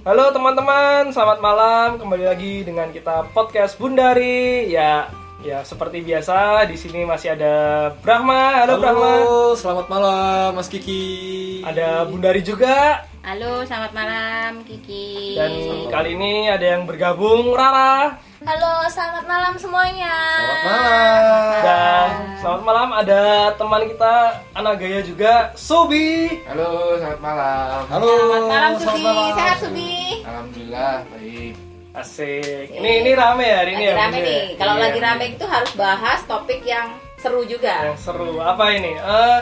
Halo teman-teman, selamat malam. Kembali lagi dengan kita podcast Bundari. Ya, ya seperti biasa di sini masih ada Brahma. Halo, Brahma. selamat malam Mas Kiki. Ada Bundari juga. Halo, selamat malam Kiki. Dan kali ini ada yang bergabung Rara. Halo, selamat malam semuanya. Selamat malam. Dan selamat malam ada teman kita anak gaya juga Subi. Halo, selamat malam. Halo. Selamat malam selamat Subi. malam. Sehat Subi. Alhamdulillah baik. Asik. Ini ini rame ya hari ini Lagi ya. rame nih. Kalau Iya. lagi rame itu harus bahas topik yang seru juga. Yang seru. Apa ini? Eh,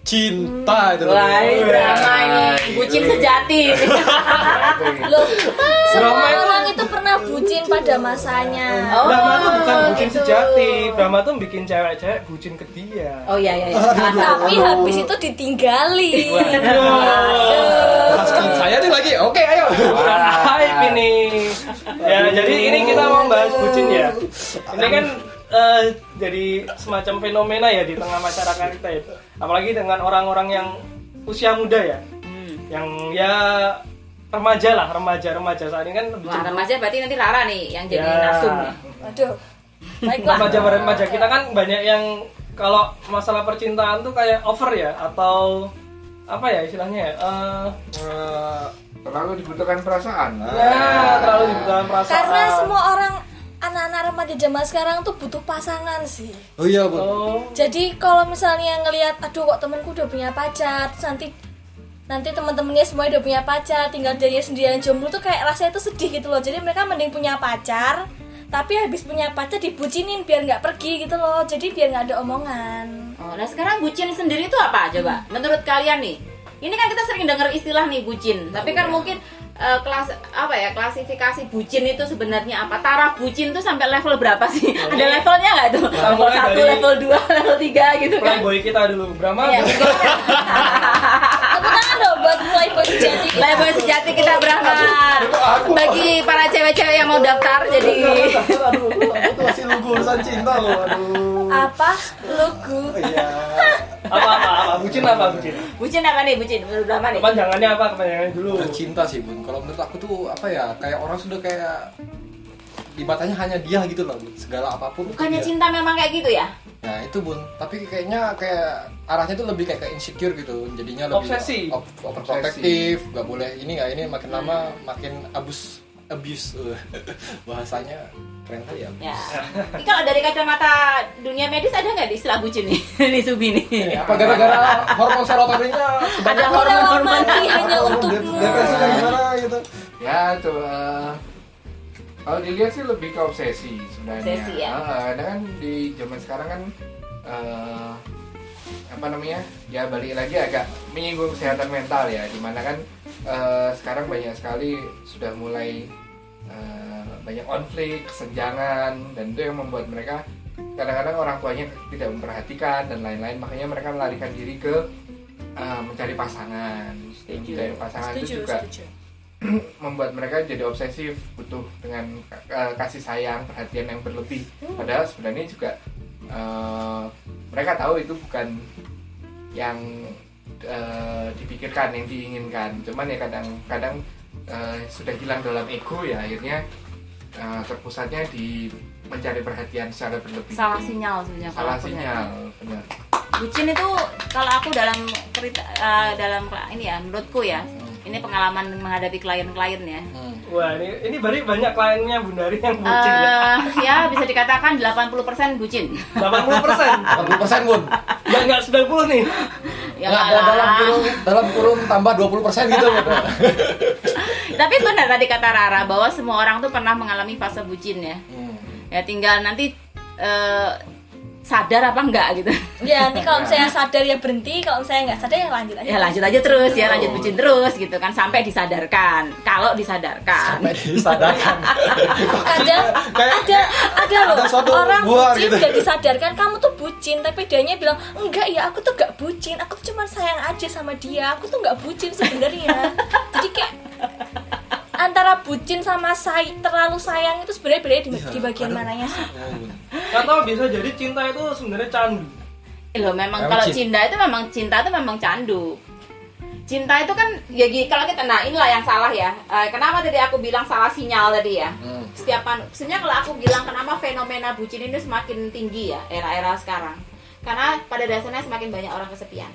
Cinta itu. Wah, ini drama ini. Bucin itu. sejati. Loh, Drama itu- itu bucin pada masanya. Oh, Brahma tuh bukan bucin gitu. sejati. Brahma tuh bikin cewek-cewek bucin ke dia. Oh iya iya. iya. Tapi habis itu ditinggali. Cinta saya nih lagi. Oke, ayo. hype ini. Ya, jadi ini kita mau bahas bucin ya. Ini kan eh, jadi semacam fenomena ya di tengah masyarakat kita itu. Apalagi dengan orang-orang yang usia muda ya. Hmm. Yang ya remaja lah, remaja-remaja saat ini kan lebih Wah, remaja berarti nanti Rara nih yang jadi Ya. nasum nih. Aduh. Baiklah. Remaja-remaja kita kan banyak yang kalau masalah percintaan tuh kayak over ya atau apa ya istilahnya ya? Eh, Eh, Terlalu dibutuhkan perasaan. ya terlalu dibutuhkan perasaan. Karena semua orang anak-anak remaja zaman sekarang tuh butuh pasangan sih. Oh iya, Bu. Oh, Jadi kalau misalnya ngelihat aduh kok temenku udah punya pacar, terus nanti nanti teman-temannya semua udah punya pacar, tinggal dia sendirian jomblo tuh kayak rasanya tuh sedih gitu loh. Jadi mereka mending punya pacar, tapi habis punya pacar dibucinin biar nggak pergi gitu loh. Jadi biar nggak ada omongan. Oh, nah sekarang bucin sendiri itu apa coba? Menurut kalian nih? Ini kan kita sering dengar istilah nih bucin, tapi kan mungkin eh, kelas apa ya klasifikasi bucin itu sebenarnya apa? Taraf bucin tuh sampai level berapa sih? Ada levelnya nggak tuh? Kita Level mulai 1, dari- level 2, level 3 gitu kan? playboy kita dulu. Brahma. Iya, buat mulai jadi. Playboy sejati kita Brahma. Bagi para cewek-cewek yang mau daftar jadi Aduh, itu masih lugu urusan cinta loh. Aduh. Apa? Lugu. Iya. apa apa apa bucin apa bucin bucin apa nih bucin menurut Brahma nih? kepanjangannya apa kepanjangannya dulu Bukan cinta sih, Bun. Kalau menurut aku tuh apa ya? Kayak orang sudah kayak di matanya hanya dia gitu loh. Segala apa pun. Bukannya dia. cinta memang kayak gitu ya? Nah itu bun, tapi kayaknya kayak arahnya tuh lebih kayak ke insecure gitu, jadinya lebih Obsesi. op- overprotective, nggak boleh ini nggak ini makin lama makin abus abuse bahasanya keren kali ya. Ya. Ini kalau dari kacamata dunia medis ada nggak di istilah bucin nih di Subi nih? Ini apa gara-gara hormon serotoninnya Ada hormon hormon. hanya untukmu. depresi kayak gimana gitu? Ya, coba kalau dilihat sih lebih ke obsesi sebenarnya. Obsesi, ya? Ah, Karena kan di zaman sekarang kan eh, apa namanya? Ya balik lagi agak menyinggung kesehatan mental ya, di mana kan eh, sekarang banyak sekali sudah mulai eh, banyak konflik, kesenjangan, dan itu yang membuat mereka kadang-kadang orang tuanya tidak memperhatikan dan lain-lain, makanya mereka melarikan diri ke eh, mencari pasangan. Setuju. Mencari pasangan itu juga membuat mereka jadi obsesif butuh dengan uh, kasih sayang perhatian yang berlebih. Padahal sebenarnya juga uh, mereka tahu itu bukan yang uh, dipikirkan yang diinginkan. Cuman ya kadang-kadang uh, sudah hilang dalam ego ya akhirnya uh, terpusatnya di mencari perhatian secara berlebih. Salah sinyal sebenarnya salah lihat. sinyal benar. Bucin itu kalau aku dalam cerita eh, dalam ini ya menurutku ya ini pengalaman menghadapi klien-klien ya. Hmm. wah ini ini berarti banyak kliennya Bundari yang bucin ya Eh, ya bisa dikatakan 80% bucin. 80 persen 80 persen bun. ya nggak 90 nih Ya Nggak, dalam lah. kurun dalam kurun tambah 20 persen gitu. Bun. Tapi benar tadi kata Rara bahwa semua orang tuh pernah mengalami fase bucin ya. Hmm. Ya tinggal nanti eh, sadar apa enggak gitu. Ya, nanti kalau misalnya sadar ya berhenti, kalau misalnya nggak sadar ya lanjut aja. Ya lanjut aja terus ya lanjut bucin terus gitu kan sampai disadarkan. Kalau disadarkan. Sampai disadarkan. Kadang Kayak- ada ada loh ada suatu orang buah bucin gitu. disadarkan kamu tuh bucin, tapi dianya bilang enggak ya aku tuh gak bucin, aku tuh cuma sayang aja sama dia, aku tuh nggak bucin sebenarnya. Jadi kayak antara bucin sama say terlalu sayang itu sebenarnya beda di, Iya, di bagian kadang- mananya sih. Atau bisa jadi cinta itu sebenarnya candu Eh, Loh memang kalau cinta. itu memang cinta itu memang candu. cinta itu kan ya kalau kita nah inilah yang salah ya Eh, kenapa tadi aku bilang salah sinyal tadi ya Hmm. setiap sebenarnya kalau aku bilang kenapa fenomena bucin ini semakin tinggi ya era-era sekarang karena pada dasarnya semakin banyak orang kesepian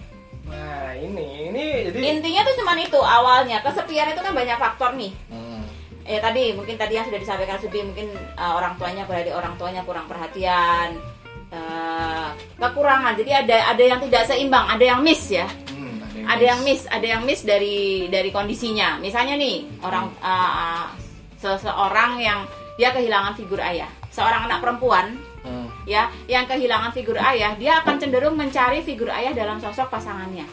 Nah, ini ini jadi intinya tuh cuman itu awalnya. Kesepian itu kan banyak faktor nih. Hmm. eh tadi mungkin tadi yang sudah disampaikan Subi mungkin eh, orang tuanya berarti orang tuanya kurang perhatian eh, kekurangan. Jadi ada ada yang tidak seimbang ada yang miss ya. Hmm, ada yang miss. ada yang miss dari dari kondisinya. Misalnya nih orang uh, seseorang yang dia kehilangan figur ayah. Seorang anak perempuan. Ya yang kehilangan figur ayah dia akan cenderung mencari figur ayah dalam sosok pasangannya.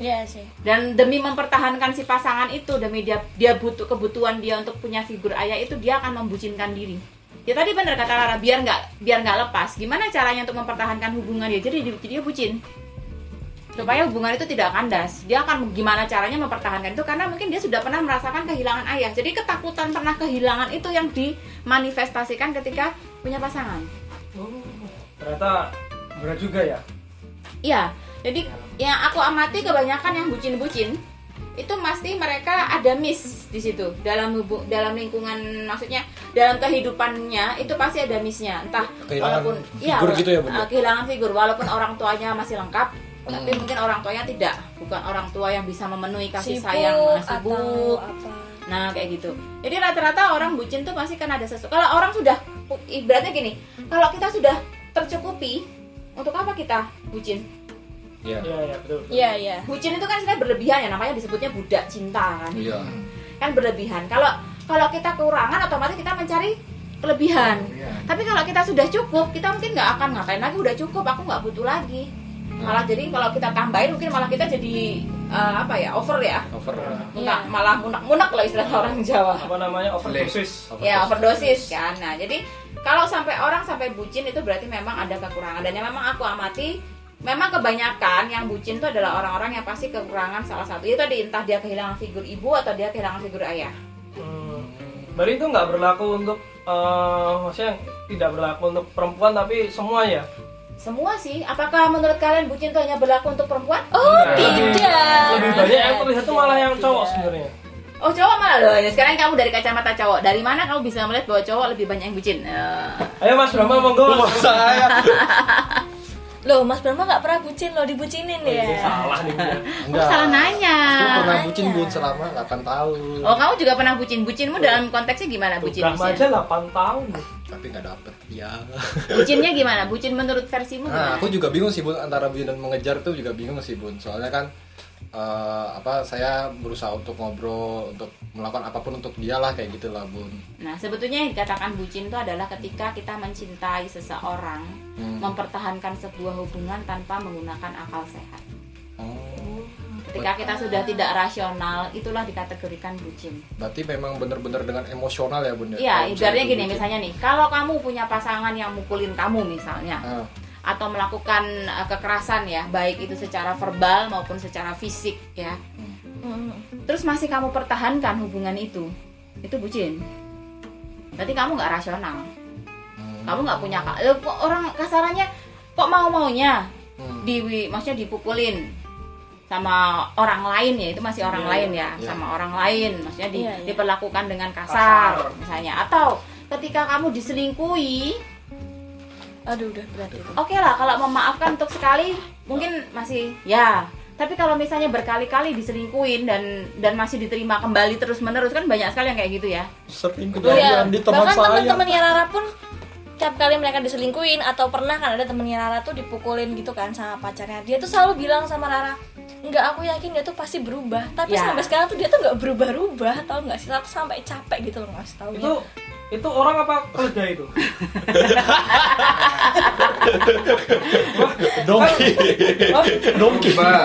Iya sih. dan demi mempertahankan si pasangan itu demi dia dia butuh kebutuhan dia untuk punya figur ayah itu dia akan membucinkan diri. Ya tadi benar kata Lara biar nggak biar nggak lepas. Gimana caranya untuk mempertahankan hubungan dia? Jadi dia, dia bucin. Supaya hubungan itu tidak kandas. Dia akan gimana caranya mempertahankan itu? Karena mungkin dia sudah pernah merasakan kehilangan ayah. Jadi ketakutan pernah kehilangan itu yang dimanifestasikan ketika punya pasangan Oh, ternyata berat juga ya. Iya, jadi yang aku amati kebanyakan yang bucin-bucin itu pasti mereka ada miss di situ dalam hubu- dalam lingkungan maksudnya dalam kehidupannya itu pasti ada missnya entah Kehilangan walaupun figur gitu ya, Bunda? eh, kehilangan figur walaupun orang tuanya masih lengkap tapi Hmm. mungkin orang tuanya tidak bukan orang tua yang bisa memenuhi kasih Sibuk sayang nah, atau sibuk apa. Nah kayak gitu. Jadi rata-rata orang bucin tuh pasti kan ada sesuatu. Kalau orang sudah ibaratnya gini, kalau kita sudah tercukupi, untuk apa kita bucin? Iya. Iya, iya, betul. betul. Iya, iya. Bucin itu kan sebenarnya berlebihan ya, namanya disebutnya budak cinta kan. Iya. Kan berlebihan. Kalau kalau kita kekurangan, otomatis kita mencari kelebihan. Iya. Tapi kalau kita sudah cukup, kita mungkin nggak akan ngapain lagi. Udah cukup, aku nggak butuh lagi. Malah jadi kalau kita tambahin, mungkin malah kita jadi eh, apa ya over ya. Over. Munak, Iya. malah munak-munak lah istilah orang Jawa. Apa namanya overdosis? ya overdosis kan nah jadi kalau sampai orang sampai bucin itu berarti memang ada kekurangan dan yang memang aku amati memang kebanyakan yang bucin itu adalah orang-orang yang pasti kekurangan salah satu itu tadi entah dia kehilangan figur ibu atau dia kehilangan figur ayah Hmm. Berarti itu nggak berlaku untuk eh, maksudnya tidak berlaku untuk perempuan tapi semua ya. Semua sih apakah menurut kalian bucin itu hanya berlaku untuk perempuan Oh, Lebih- tidak. Lebih banyak yang terlihat tuh malah yang cowok sebenarnya. oh cowok malah loh ya sekarang kamu dari kacamata cowok dari mana kamu bisa melihat bahwa cowok lebih banyak yang bucin Eh, Ayo Mas Brahma monggo. saya. Loh, Mas Brahma nggak pernah bucin loh, dibucinin Oh, ini ya. salah nih dia. Enggak. salah nanya Aku pernah Nanya. bucin bun selama 8 tahun. oh kamu juga pernah bucin bucinmu dalam konteksnya gimana bucin Brahma aja 8 tahun. Tapi nggak dapet. Ya. bucinnya gimana bucin menurut versimu Nah, gimana aku juga bingung sih bun antara bucin dan mengejar tuh juga bingung sih bun. Soalnya kan eh, apa saya berusaha untuk ngobrol, untuk melakukan apa pun untuk dia lah kayak gitulah bun. Nah, sebetulnya yang dikatakan bucin itu adalah ketika kita mencintai seseorang, Hmm. mempertahankan sebuah hubungan tanpa menggunakan akal sehat. Ketika kita sudah tidak rasional, itulah dikategorikan bucin. Berarti memang bener-bener dengan emosional ya bun ya? Iya, ibaratnya gini, bucin. misalnya nih, kalau kamu punya pasangan yang mukulin kamu misalnya, Ah, atau melakukan eh, kekerasan ya, baik itu secara verbal maupun secara fisik ya, Hmm. terus masih kamu pertahankan hubungan itu, itu bucin. Berarti kamu nggak rasional. hmm. kamu nggak punya kok orang kasarannya kok mau maunya Hmm. di maksudnya dipukulin sama orang lain ya itu masih orang Iya, lain ya iya. sama orang lain maksudnya di- Iya, iya. diperlakukan dengan kasar, Kasar. misalnya atau ketika kamu diselingkuhi Aduh, udah berat itu. oke lah kalau memaafkan untuk sekali mungkin masih ya tapi kalau misalnya berkali-kali diselingkuhin dan dan masih diterima kembali terus menerus kan banyak sekali yang kayak gitu ya Sering Iya, kejadian di teman bahkan saya. teman-temannya Rara pun tiap kali mereka diselingkuin atau pernah kan ada temennya Rara tuh dipukulin gitu kan sama pacarnya dia tuh selalu bilang sama Rara enggak aku yakin dia tuh pasti berubah tapi Ya. sampai sekarang tuh dia tuh nggak berubah-ubah tau nggak sih Aku sampai capek gitu loh ngasih taunya Itu itu orang apa keledai itu? Dongki. Hah? Dongki. Mbak.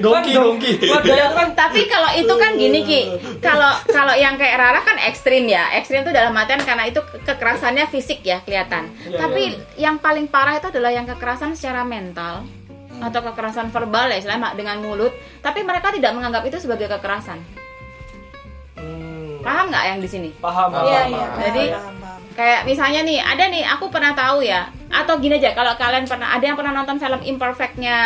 Dongki, dongki. Keledai itu kan tapi kalau itu kan gini ki kalau kalau yang kayak Rara kan ekstrim ya ekstrim itu dalam artian karena itu ke- kekerasannya fisik ya kelihatan Iya, tapi yang paling parah itu adalah yang kekerasan secara mental atau kekerasan verbal ya istilahnya dengan mulut tapi mereka tidak menganggap itu sebagai kekerasan Hmm, paham nggak yang di sini paham. Paham, iya paham, iya paham. Jadi- paham, paham. kayak misalnya nih ada nih aku pernah tahu ya atau gini aja kalau kalian pernah ada yang pernah nonton film Imperfectnya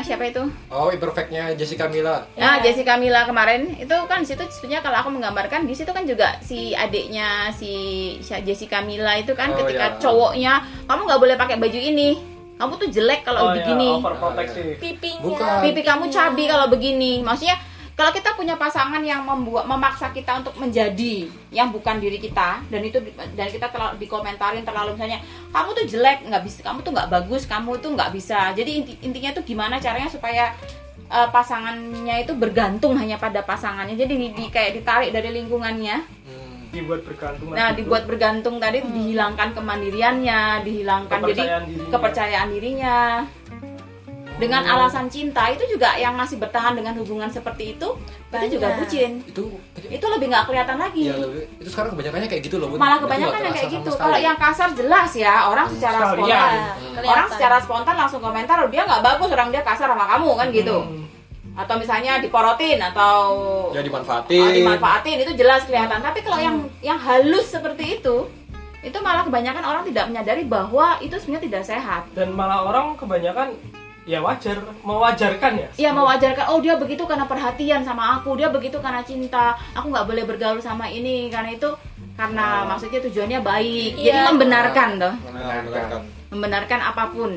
siapa itu Oh, imperfectnya Jessica Mila. Nah, Iya. Jessica Mila kemarin itu kan di situ sebetulnya kalau aku menggambarkan di situ kan juga si adiknya si Jessica Mila itu kan Oh, ketika iya. cowoknya kamu nggak boleh pakai baju ini. Kamu tuh jelek kalau Oh, ya, begini. overprotective. pipinya Bukan. Pipi kamu cabi kalau begini. Maksudnya kalau kita punya pasangan yang membuat memaksa kita untuk menjadi yang bukan diri kita dan itu dan kita terlalu dikomentarin terlalu misalnya kamu tuh jelek nggak bisa kamu tuh nggak bagus kamu tuh nggak bisa jadi inti- intinya tuh gimana caranya supaya eh, pasangannya itu bergantung hanya pada pasangannya jadi di, di- kayak ditarik dari lingkungannya Hmm. Dibuat bergantung nah gitu. dibuat bergantung tadi dihilangkan kemandiriannya dihilangkan jadi Kepercayaan dirinya. kepercayaan dirinya dengan alasan cinta itu juga yang masih bertahan dengan hubungan seperti itu Banyak. itu juga bucin Itu itu lebih nggak kelihatan lagi ya lebih itu sekarang kebanyakannya kayak gitu loh, malah Itu kebanyakan yang kayak gitu kalau yang kasar jelas ya orang secara Sekalian. spontan kelihatan. orang secara spontan langsung komentar "Oh, dia nggak bagus orang dia kasar sama kamu kan gitu Hmm. Atau misalnya diporotin atau ya dimanfaatin. dimanfaatin itu jelas kelihatan tapi kalau yang yang halus seperti itu itu malah kebanyakan orang tidak menyadari bahwa itu sebenarnya tidak sehat dan malah orang kebanyakan ya wajar mewajarkan ya Iya mewajarkan, oh dia begitu karena perhatian sama aku, dia begitu karena cinta, aku nggak boleh bergaul sama ini karena itu karena maksudnya tujuannya baik, jadi Iya. membenarkan toh, Nah, membenarkan. membenarkan apa pun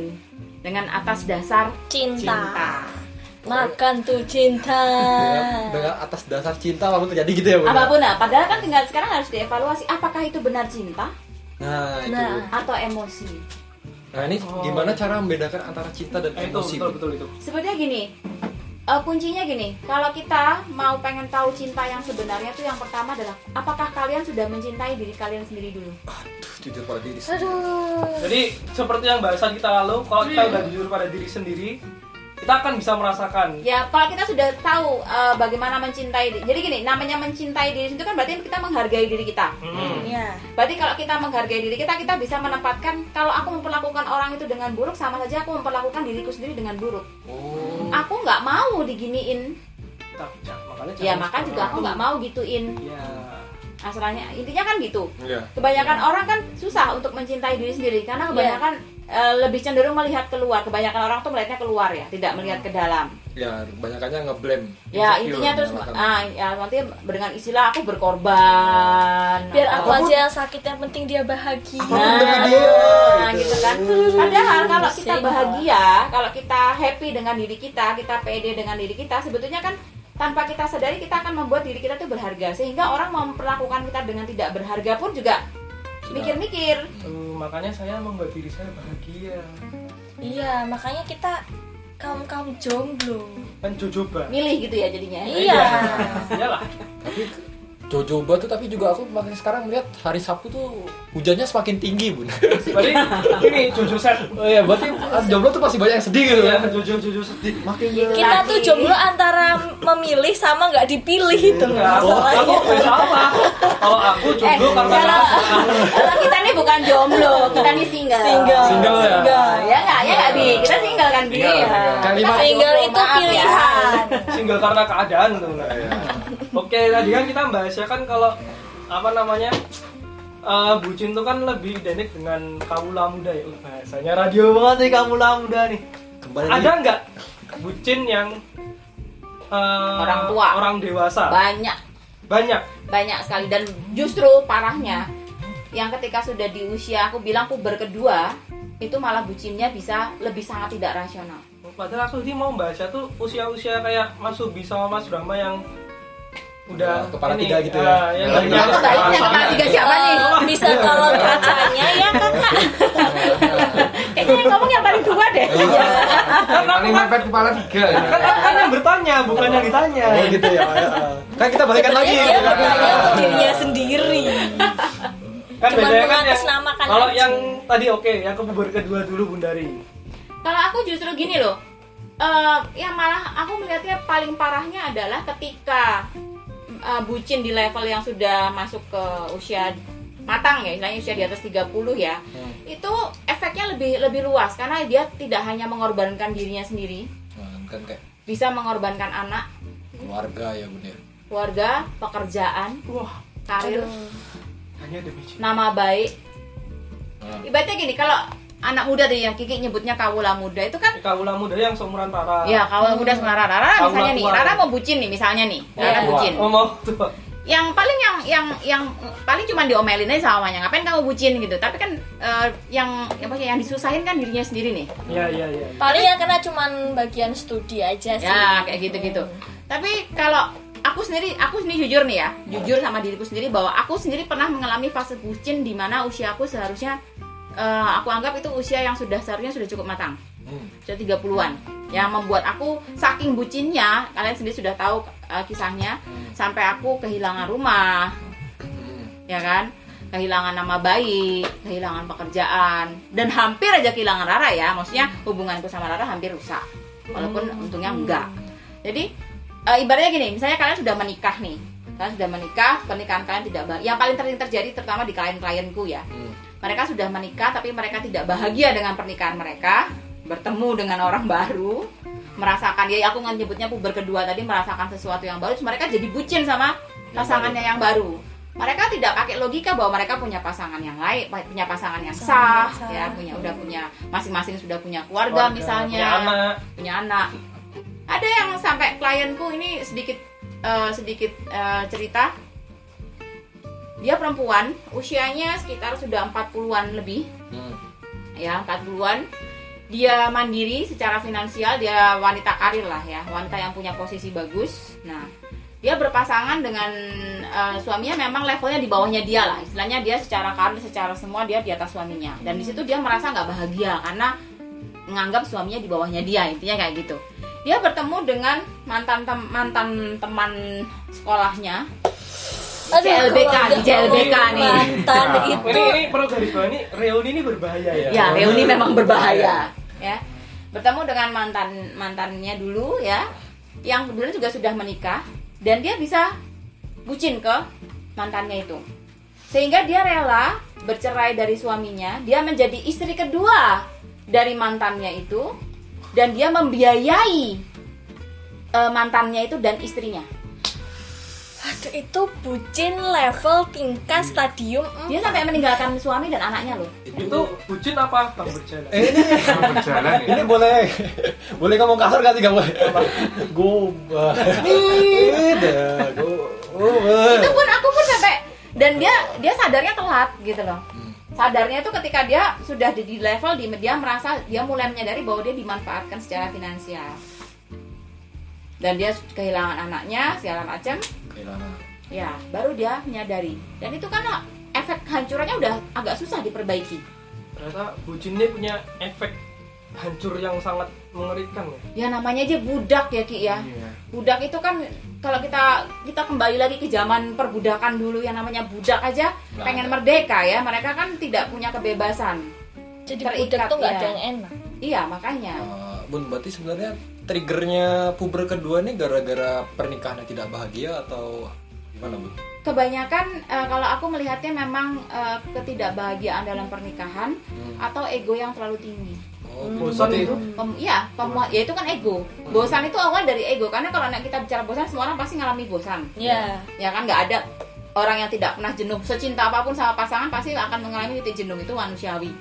dengan atas dasar cinta. cinta. Makan tuh cinta Dengan, dengan atas dasar cinta apa pun terjadi gitu ya, Bun. Apa pun nah, padahal kan tinggal sekarang harus dievaluasi apakah itu benar cinta Nah, itu. Nah. atau emosi. Nah, ini Oh. gimana cara membedakan antara cinta dan Eh, itu emosi? betul betul itu Sebenarnya gini, eh, kuncinya gini, kalau kita mau pengen tahu cinta yang sebenarnya itu yang pertama adalah apakah kalian sudah mencintai diri kalian sendiri dulu? Aduh, jujur pada diri sendiri. aduh jadi seperti yang bahasan kita lalu kalau kita udah jujur pada diri sendiri kita akan bisa merasakan Ya, kalau kita sudah tahu eh, bagaimana mencintai diri. Jadi gini, namanya mencintai diri itu kan berarti kita menghargai diri kita. Hmm. ya Berarti kalau kita menghargai diri kita, kita bisa menempatkan kalau aku memperlakukan orang itu dengan buruk sama saja aku memperlakukan diriku sendiri dengan buruk. Oh. Aku nggak mau diginiin. Makanya Ya, jangan maka seperti juga aku nggak mau gituin. ya Asalnya intinya kan gitu. Iya. Kebanyakan orang kan susah untuk mencintai diri sendiri karena kebanyakan eh, lebih cenderung melihat keluar. Kebanyakan orang tuh melihatnya keluar ya, tidak melihat ke dalam. Ya, kebanyakannya ngeblame. Ya intinya terus ah ya nanti dengan istilah aku berkorban. biar aku aja yang sakit yang penting dia bahagia Nah, dia, gitu gitu. kan. Padahal kalau kita bahagia, kalau kita happy dengan diri kita, kita pede dengan diri kita, sebetulnya kan tanpa kita sadari kita akan membuat diri kita tuh berharga sehingga orang memperlakukan kita dengan tidak berharga pun juga mikir-mikir. Eh, makanya saya membuat diri saya bahagia. Iya makanya kita kaum kaum jomblo. Kan jojoba. Milih gitu ya jadinya. Iya. iyalah. Tapi Jojoba tuh tapi juga aku makin sekarang melihat hari Sabtu tuh hujannya semakin tinggi, Bun. berarti ini jojo set. Oh iya, berarti jomblo tuh pasti banyak yang sedih gitu ya kan. jojo jojo sedih. Makin kita tuh jomblo antara memilih sama nggak dipilih itu aku, aku masalahnya. nggak salah kalau aku Eh, jomblo karena kalau, kalau kita nih bukan jomblo, kita nih single. single Single ya? Single. Ya nggak, ya nggak bi, kita single kan bi. Single, Ya. single. Kalimat- Kita single jomblo, itu maaf ya. pilihan single karena keadaan tuh Iya. Oke, tadi kan kita bahas ya kan kalau apa namanya eh, bucin tuh kan lebih identik dengan kawula muda ya. Uh, Bahasanya radio banget nih kawula muda nih. Kembali Ada nggak bucin yang eh, Orang tua. orang dewasa? Banyak, Banyak. banyak sekali dan justru parahnya yang ketika sudah di usia aku bilang puber kedua itu malah bucinnya bisa lebih sangat tidak rasional. Padahal aku ini mau bahasnya tuh usia-usia kayak Mas Subi sama Mas Rama yang udah Ya, kepala ini, tiga gitu ya. ah, yang Ya, yang ya. Nah, kepala tiga siapa nih? bisa tolong kacanya ya kakak Kayaknya yang ngomong yang paling tua deh. Yang paling mepet kepala tiga. kan, kan yang bertanya bukan yang ditanya. Oh gitu ya. ya. Kan kita balikan lagi. Dia bertanya untuk dirinya sendiri kan bedanya kan mengatasnamakan kalau yang tadi oke yang kepuber kedua dulu Bundari Kalau aku justru gini loh, eh yang malah aku melihatnya paling parahnya adalah ketika eh, bucin di level yang sudah masuk ke usia matang ya, istilahnya usia di atas 30 ya. Hmm. Itu efeknya lebih lebih luas karena dia tidak hanya mengorbankan dirinya sendiri, kayak bisa mengorbankan anak, keluarga ya bun ya. keluarga, pekerjaan, wah karir, Aduh. hanya demi cinta nama baik, Nah. Ibaratnya gini, kalau anak muda tuh yang Kiki nyebutnya kawula muda itu kan Kawula muda yang seumuran Rara. Ya, kawula muda sama Rara. Rara Kawula misalnya nih. Rara mau bucin nih misalnya nih. Rara Tua. bucin. Oh, mau tua. Yang paling yang yang yang paling cuma diomelin aja sama mamanya. Ngapain kamu bucin gitu. Tapi kan eh, yang apa ya, yang disusahin kan dirinya sendiri nih. Iya, iya, iya. Paling yang kena cuman bagian studi aja sih. Ya, kayak gitu-gitu. Tapi kalau aku sendiri, aku sendiri jujur nih ya, jujur sama diriku sendiri bahwa aku sendiri pernah mengalami fase bucin di mana usia aku seharusnya eh, aku anggap itu usia yang sudah seharusnya sudah cukup matang. Hmm. sudah 30-an yang membuat aku saking bucinnya kalian sendiri sudah tahu eh, kisahnya sampai aku kehilangan rumah. Hmm. ya kan? Kehilangan nama baik kehilangan pekerjaan dan hampir aja kehilangan Rara ya. Maksudnya hubunganku sama Rara hampir rusak. Walaupun untungnya enggak. Jadi eh, ibaratnya gini misalnya kalian sudah menikah nih. Kalian sudah menikah pernikahan kalian tidak bahagia yang paling sering terjadi terutama di klien-klienku ya. Hmm. Mereka sudah menikah tapi mereka tidak bahagia dengan pernikahan mereka bertemu dengan orang baru merasakan ya aku nggak nyebutnya puber kedua tadi merasakan sesuatu yang baru terus mereka jadi bucin sama pasangannya yang baru mereka tidak pakai logika bahwa mereka punya pasangan yang lain punya pasangan yang sah sah. ya punya udah punya masing-masing sudah punya keluarga, Keluarga, misalnya punya anak. punya anak ada yang sampai klienku ini sedikit eh, sedikit eh, cerita dia perempuan usianya sekitar sudah 40-an lebih. Hmm. ya 40-an dia mandiri secara finansial dia wanita karir lah ya wanita yang punya posisi bagus. Nah dia berpasangan dengan eh, suaminya memang levelnya di bawahnya dia lah. Istilahnya dia secara karir secara semua dia di atas suaminya. Dan di situ dia merasa nggak bahagia karena menganggap suaminya di bawahnya dia intinya kayak gitu. Dia bertemu dengan mantan tem- mantan teman sekolahnya CLBK kalau di udah CLBK nih. Mantan Nah, itu. Ini ini perlu garis bawah ini reuni ini berbahaya ya. ya reuni memang berbahaya. Ya. Bertemu dengan mantan mantannya dulu ya. Yang kemudian juga sudah menikah dan dia bisa bucin ke mantannya itu. Sehingga dia rela bercerai dari suaminya dia menjadi istri kedua dari mantannya itu dan dia membiayai eh, mantannya itu dan istrinya Aduh, itu bucin level tingkat stadium dia sampai meninggalkan suami dan anaknya loh. Itu bucin apa bang berjalan? Eh, ini berjalan ya. ini boleh. Boleh ngomong kasar gak sih? Gak boleh? Gue Ida, gue itu pun aku pun sampai dan dia dia sadarnya telat gitu loh. Sadarnya itu ketika dia sudah di, di level di dia merasa dia mulai menyadari bahwa dia dimanfaatkan secara finansial. Dan dia kehilangan anaknya segala macam Kehilangan. ya baru dia menyadari dan itu kan efek hancurannya udah agak susah diperbaiki Ternyata bucin ini punya efek hancur yang sangat mengerikan ya. ya namanya aja budak ya ki ya Iya. budak itu kan kalau kita kita kembali lagi ke zaman perbudakan dulu yang namanya budak aja Nggak pengen merdeka ya mereka kan tidak punya kebebasan jadi terikat, budak tuh nggak ya. ada yang enak iya makanya Eh, Bun, berarti sebenarnya triggernya puber kedua nih gara-gara pernikahan yang tidak bahagia atau gimana Bun? kebanyakan eh, kalau aku melihatnya memang eh, ketidakbahagiaan dalam pernikahan Hmm. atau ego yang terlalu tinggi. Oh, Bosan berarti- itu. Pem, iya pemua- ya itu kan ego. Bosan itu awal dari ego karena kalau anak kita bicara bosan semua orang pasti ngalami bosan. Ya ya kan nggak ada orang yang tidak pernah jenuh. Secinta apa pun sama pasangan pasti akan mengalami titik jenuh itu manusiawi.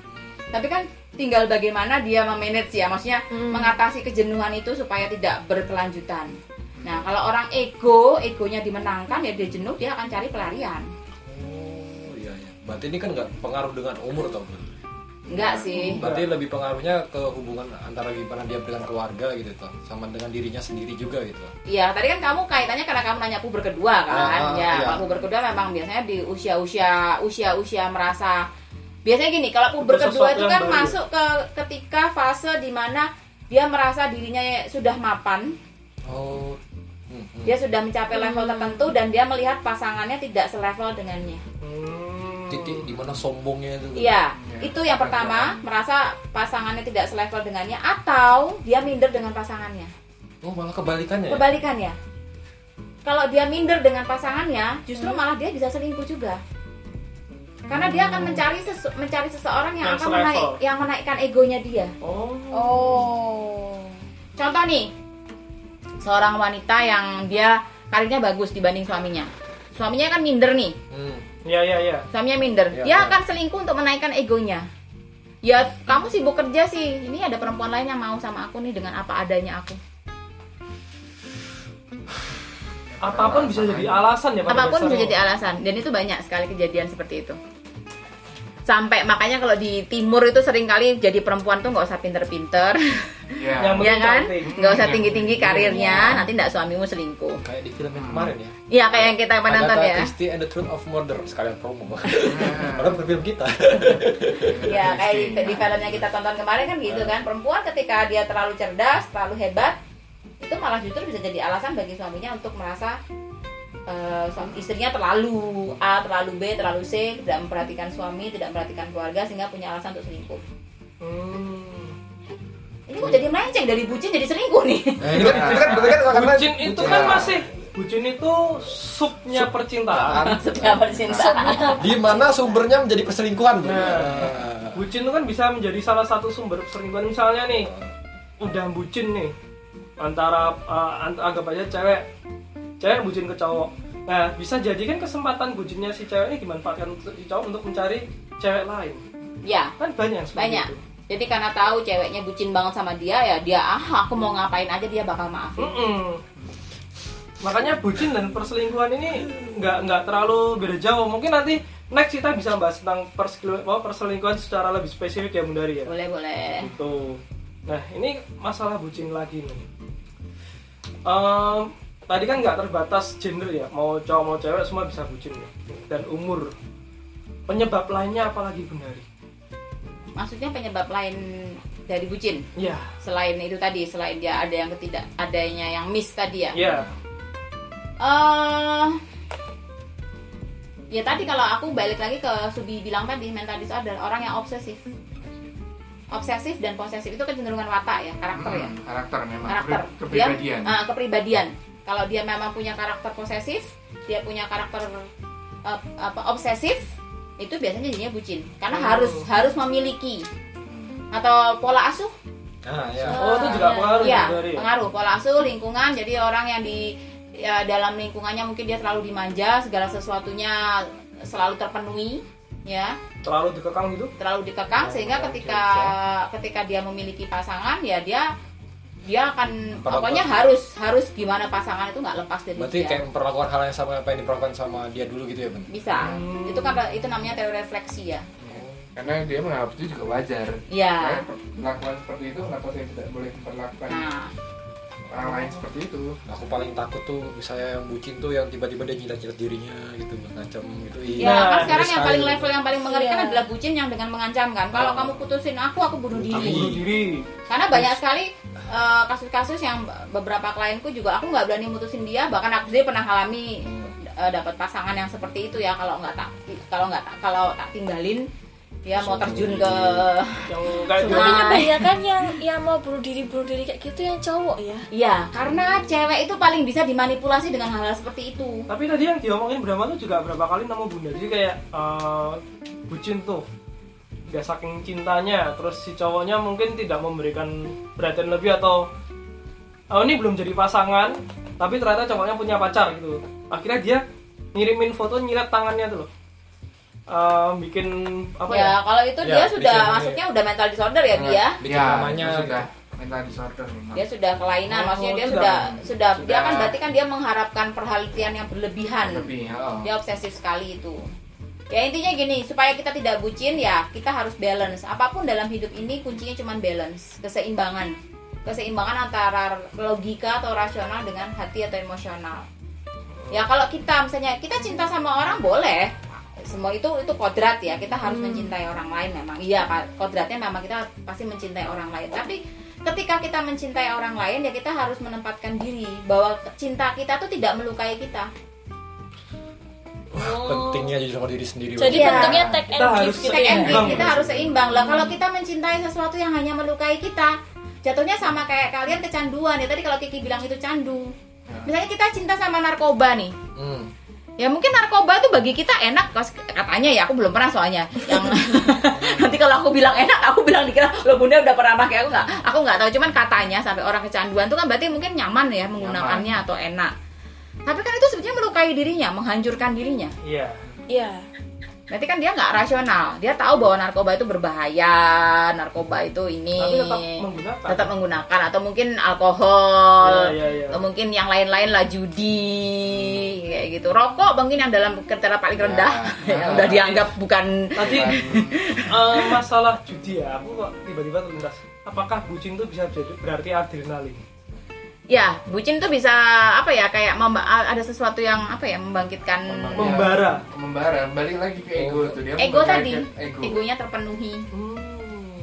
Tapi kan tinggal bagaimana dia memanage ya maksudnya Hmm. mengatasi kejenuhan itu supaya tidak berkelanjutan nah kalau orang ego egonya dimenangkan ya dia jenuh dia akan cari pelarian Oh iya iya. Berarti ini kan nggak pengaruh dengan umur tau Bun? enggak sih Berarti lebih pengaruhnya ke hubungan antara gimana dia dengan keluarga gitu toh, sama dengan dirinya sendiri juga gitu. Iya, tadi kan kamu kaitannya karena kamu nanya puber kedua kan. Ah, ah, ya, iya. puber kedua memang biasanya di usia-usia usia-usia merasa biasanya gini, kalau puber Itu kedua itu kan baru. masuk ke ketika fase di mana dia merasa dirinya sudah mapan, Oh. Hmm, hmm. dia sudah mencapai level tertentu dan dia melihat pasangannya tidak selevel dengannya. Hmm. Titik di mana sombongnya itu. Iya, Ya, itu yang pertama, merasa pasangannya tidak selevel dengannya atau dia minder dengan pasangannya. Oh malah kebalikannya. ya? Kebalikannya. Kalau dia minder dengan pasangannya, justru malah dia bisa selingkuh juga. Karena dia akan mencari sesu- mencari seseorang yang, Yang akan selevel. menaik yang menaikkan egonya dia. Oh. oh Contoh nih, seorang wanita yang dia karirnya bagus dibanding suaminya. Suaminya kan minder nih. Hmm. Iya iya iya. suaminya minder Iya, dia iya. akan selingkuh untuk menaikkan egonya ya kamu sibuk kerja sih ini ada perempuan lain yang mau sama aku nih dengan apa adanya aku Apa pun bisa jadi alasan ya apa pun bisa jadi alasan dan itu banyak sekali kejadian seperti itu sampai makanya kalau di timur itu sering kali jadi perempuan tuh nggak usah pinter-pinter. Ya. Yang ya penting kan? nggak usah tinggi-tinggi karirnya nanti nggak suamimu selingkuh. Kayak di film yang kemarin ya. Iya kayak yang kita menonton Agatha ya. Christie and the Truth of Murder sekalian promo. Padahal bukan film kita. Ya kayak di, di filmnya kita tonton kemarin kan gitu kan. Perempuan ketika dia terlalu cerdas terlalu hebat itu malah justru bisa jadi alasan bagi suaminya untuk merasa eh, suami istrinya terlalu A terlalu B terlalu C tidak memperhatikan suami tidak memperhatikan keluarga sehingga punya alasan untuk selingkuh Hmm. ini kok jadi melenceng dari bucin jadi selingkuh nih nah, ini kan kan kan Bucin itu kan masih bucin itu subnya percintaan. sudah bercinta di mana sumbernya menjadi perselingkuhan. Nah. Nah. Bucin itu kan bisa menjadi salah satu sumber perselingkuhan misalnya nih udah bucin nih antara uh, anggap aja cewek cewek bucin ke cowok. Nah bisa jadi kan kesempatan bucinnya si cewek ini dimanfaatkan untuk si cowok untuk mencari cewek lain. ya Kan banyak banyak itu. jadi karena tahu ceweknya bucin banget sama dia ya dia ah aku mau ngapain aja dia bakal maafin Mm-mm. Makanya bucin dan perselingkuhan ini nggak nggak terlalu beda jauh. Mungkin nanti next kita bisa bahas tentang perselingkuhan, perselingkuhan secara lebih spesifik ya Bundari ya. boleh boleh Gitu. Nah ini masalah bucin lagi nih. Ehm, tadi kan nggak terbatas gender ya, mau cowok mau cewek semua bisa bucin ya. Dan umur. Penyebab lainnya apalagi Bundari? maksudnya penyebab lain dari bucin? Ya, selain itu tadi selain dia ada yang ketidak adanya yang miss tadi ya? Ya, eh ya tadi kalau aku balik lagi ke Subi bilang tadi mental disorder orang yang obsesif. Obsesif dan posesif itu kecenderungan watak ya karakter ya? Hmm, karakter memang. Karakter. Ke- kepribadian. dia, ah, kepribadian kalau dia memang punya karakter posesif dia punya karakter eh, apa obsesif itu biasanya jadinya bucin karena Oh. harus harus memiliki atau pola asuh Nah, ya. Oh, itu juga pengaruh Iya, Bundari ya? pengaruh pola asuh lingkungan jadi orang yang di ya, dalam lingkungannya mungkin dia selalu dimanja segala sesuatunya selalu terpenuhi ya terlalu dikekang gitu? terlalu dikekang Oh, sehingga ketika ketika dia memiliki pasangan ya dia dia akan Perlakuan. pokoknya harus harus gimana pasangan itu nggak lepas dari Berarti dia. kayak memperlakukan hal yang sama apa yang diperlakukan sama dia dulu gitu ya, Ben? bisa. Hmm. itu kan itu namanya teori refleksi ya. Karena dia menganggap itu juga wajar. Ya Karena perlakuan seperti itu kenapa saya tidak boleh memperlakukan? Nah orang lain seperti itu Aku paling takut tuh misalnya yang bucin tuh yang tiba-tiba dia jilat-jilat dirinya gitu, ngancam gitu. Iya. Ya, kan sekarang yang paling level yang paling mengerikan Iya. adalah bucin yang dengan mengancam kan. Kalau Oh. kamu putusin aku, aku bunuh diri. Aku Bunuh diri. Karena banyak sekali eh, kasus-kasus yang beberapa klienku juga aku nggak berani mutusin dia, bahkan aku sendiri pernah alami eh, dapat pasangan yang seperti itu ya. Kalau nggak tak kalau nggak tak kalau tak tinggalin dia mau terjun ke Yang Tapi dia- kebanyakan yang yang mau bunuh diri bunuh diri kayak gitu yang cowok ya. ya karena cewek itu paling bisa dimanipulasi dengan hal-hal seperti itu. Tapi tadi yang diomongin Brahma tuh juga berapa kali nama bunda. Jadi kayak eh, bucin tuh. Gak saking cintanya. Terus si cowoknya mungkin tidak memberikan perhatian lebih atau Oh ini belum jadi pasangan Tapi ternyata cowoknya punya pacar gitu. Akhirnya dia ngirimin foto nyilet tangannya tuh loh Eh, Bikin apa ya, ya? kalau itu Ya, dia sudah bikin- maksudnya udah mental disorder ya dia. Bikin namanya sudah mental disorder memang Dia sudah kelainan, Oh, maksudnya dia sudah. sudah sudah dia kan berarti kan dia mengharapkan perhatian yang berlebihan. lebih oh. dia obsesif sekali itu. Ya intinya gini supaya kita tidak bucin ya kita harus balance. Apa pun dalam hidup ini kuncinya cuma balance keseimbangan. Keseimbangan antara logika atau rasional dengan hati atau emosional. Ya kalau kita misalnya kita cinta sama orang boleh semua itu itu kodrat ya kita harus mencintai orang lain memang iya Pak. kodratnya memang kita pasti mencintai orang lain tapi ketika kita mencintai orang lain ya kita harus menempatkan diri bahwa cinta kita tuh tidak melukai kita Pentingnya jujur sama diri sendiri. Jadi Iya. pentingnya take Kita and harus give take gitu and ya. give, Seimbang. kita harus seimbang lah kalau kita mencintai sesuatu yang hanya melukai kita jatuhnya sama kayak kalian kecanduan ya tadi kalau Kiki bilang itu candu misalnya kita cinta sama narkoba nih Hmm. Ya mungkin narkoba tuh bagi kita enak katanya ya aku belum pernah soalnya. Yang nanti kalau aku bilang enak aku bilang dikira lo bunda udah pernah pakai aku nggak aku nggak tahu. Cuman katanya sampai orang kecanduan tuh kan berarti mungkin nyaman ya menggunakannya atau enak. Tapi kan itu sebetulnya melukai dirinya menghancurkan dirinya. Iya. Iya. Berarti kan dia nggak rasional. Dia tahu bahwa narkoba itu berbahaya, narkoba itu ini. Tapi tetap menggunakan. Tetap menggunakan atau mungkin alkohol, Iya, iya, iya. atau mungkin yang lain-lain lah judi, kayak gitu. Rokok mungkin yang dalam kriteria paling rendah, Ya. yang udah dianggap bukan Tadi eh, masalah judi ya, aku kok tiba-tiba terlintas. Apakah bucin itu bisa berarti adrenalin? Ya, bucin tuh bisa apa ya kayak memba- ada sesuatu yang apa ya membangkitkan Membara. membara balik lagi ke ego tuh dia ego tadi, ego egonya terpenuhi. Hmm.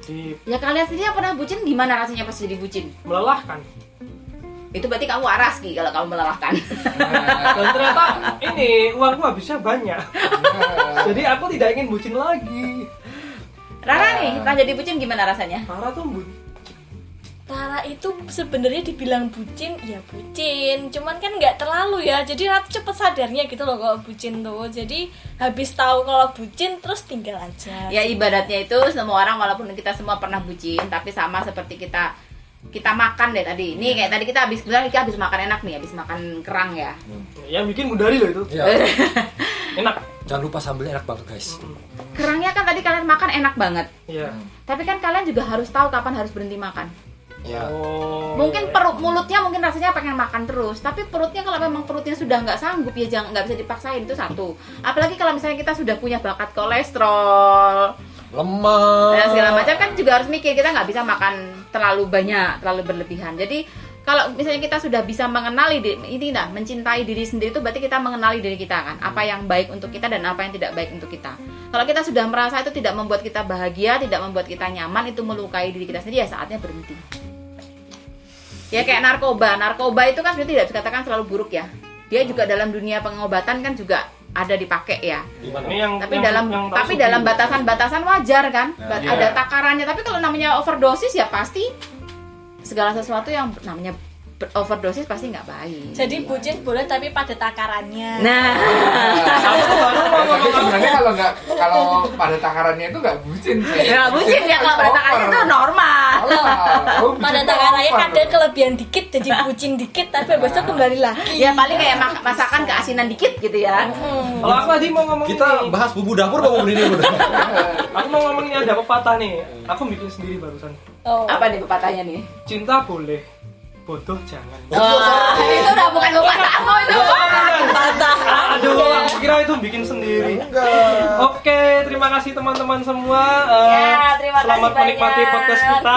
Di Ya kalian sendiri yang pernah bucin gimana rasanya pas jadi bucin? melelahkan. Itu berarti kamu waras Ki kalau kamu melelahkan. Dan ternyata ini uangku habisnya banyak. Jadi aku tidak ingin bucin lagi. Rara nih, pernah jadi bucin gimana rasanya? Tara tuh bu Tara itu sebenarnya dibilang bucin, ya bucin. Cuman kan nggak terlalu ya. Jadi Ratu cepet sadarnya gitu loh kalau bucin tuh. Jadi habis tahu kalau bucin terus tinggal aja. Ya ibadatnya itu semua orang walaupun kita semua pernah bucin, tapi sama seperti kita kita makan deh tadi. Nih kayak tadi kita habis bilang kita habis makan enak nih, habis makan kerang ya. yang bikin mudari loh itu. Ya, Enak. Jangan lupa sambelnya enak banget guys. Kerangnya kan tadi kalian makan enak banget. Iya. Tapi kan kalian juga harus tahu kapan harus berhenti makan. Ya. Oh. Mungkin perut mulutnya mungkin rasanya pengen makan terus, tapi perutnya kalau memang perutnya sudah nggak sanggup ya jangan nggak bisa dipaksain itu satu. Apalagi kalau misalnya kita sudah punya bakat kolesterol lemah. dan segala macam kan juga harus mikir kita nggak bisa makan terlalu banyak, terlalu berlebihan. Jadi kalau misalnya kita sudah bisa mengenali ini nah mencintai diri sendiri itu berarti kita mengenali diri kita kan apa yang baik untuk kita dan apa yang tidak baik untuk kita. Kalau kita sudah merasa itu tidak membuat kita bahagia, tidak membuat kita nyaman, itu melukai diri kita sendiri ya saatnya berhenti. Ya kayak narkoba, narkoba itu kan sebenarnya tidak bisa dikatakan selalu buruk ya. Dia juga dalam dunia pengobatan kan juga ada dipakai ya. Ini yang Tapi yang- dalam yang tapi dalam batasan-batasan wajar kan. Ba- iya. Ada takarannya. Tapi kalau namanya overdosis ya pasti segala sesuatu yang namanya overdosis pasti nggak baik. Jadi bucin boleh tapi pada takarannya. Nah, mau sebenarnya kalau nggak kalau pada takarannya itu nggak bucin sih. ya bucin ya kalau pada takarannya itu normal. Oh, Pada takarannya kadang kelebihan dikit jadi bucin dikit tapi besok kembali lagi. Ya paling kayak masakan keasinan dikit gitu ya. Kalau aku tadi mau ngomong Kita ini, bahas bumbu dapur apa bumbu ini? Aku mau ngomong ini ada pepatah nih. Aku bikin sendiri barusan. Oh. Apa nih pepatahnya nih? Cinta boleh, bodoh jangan. Wah, itu udah bukan pepatahmu itu. Aduh, aku kira itu bikin sendiri. Oke, terima kasih teman-teman semua. Ya, terima selamat kasih menikmati banyak. podcast kita.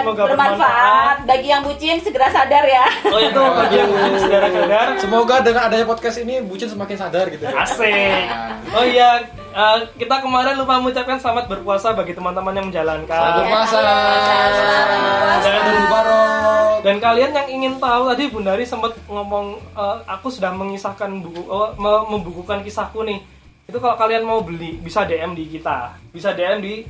Semoga, bermanfaat. Bagi yang bucin segera sadar ya. Oh itu bagi yang bucin saudara-saudara. Semoga dengan adanya podcast ini bucin semakin sadar gitu. ya. Asik. Oh iya, eh, kita kemarin lupa mengucapkan selamat berpuasa bagi teman-teman yang menjalankan. Selamat berpuasa. Dan, Mubarak. Dan kalian yang ingin tahu tadi Bundari sempat ngomong eh, aku sudah mengisahkan buku oh, me- membukukan kisahku nih. Itu kalau kalian mau beli bisa DM di kita. Bisa DM di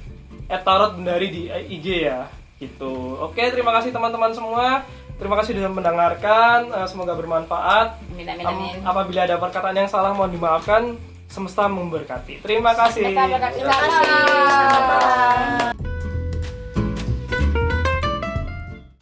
@tarot Bundari di IG ya. Gitu. Oke, terima kasih teman-teman semua. Terima kasih sudah mendengarkan. Eh, semoga bermanfaat. Amin amin Am- amin. apabila ada perkataan yang salah mohon dimaafkan. Semesta memberkati. Terima kasih. Kita berkati Terima kasih. sama.